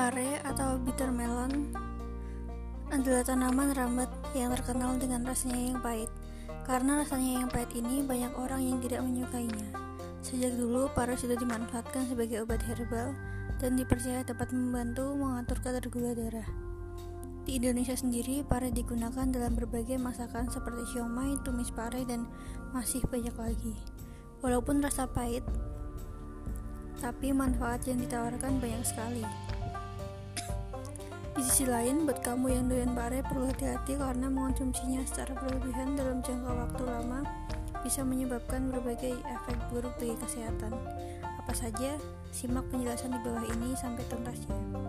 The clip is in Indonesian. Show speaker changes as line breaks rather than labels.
atau bitter melon adalah tanaman rambat yang terkenal dengan rasanya yang pahit. Karena rasanya yang pahit ini banyak orang yang tidak menyukainya. Sejak dulu, pare sudah dimanfaatkan sebagai obat herbal dan dipercaya dapat membantu mengatur kadar gula darah. Di Indonesia sendiri, pare digunakan dalam berbagai masakan seperti siomay, tumis pare, dan masih banyak lagi. Walaupun rasa pahit, tapi manfaat yang ditawarkan banyak sekali. Di sisi lain, buat kamu yang doyan pare perlu hati-hati karena mengonsumsinya secara berlebihan dalam jangka waktu lama bisa menyebabkan berbagai efek buruk bagi kesehatan. Apa saja? Simak penjelasan di bawah ini sampai tuntas ya.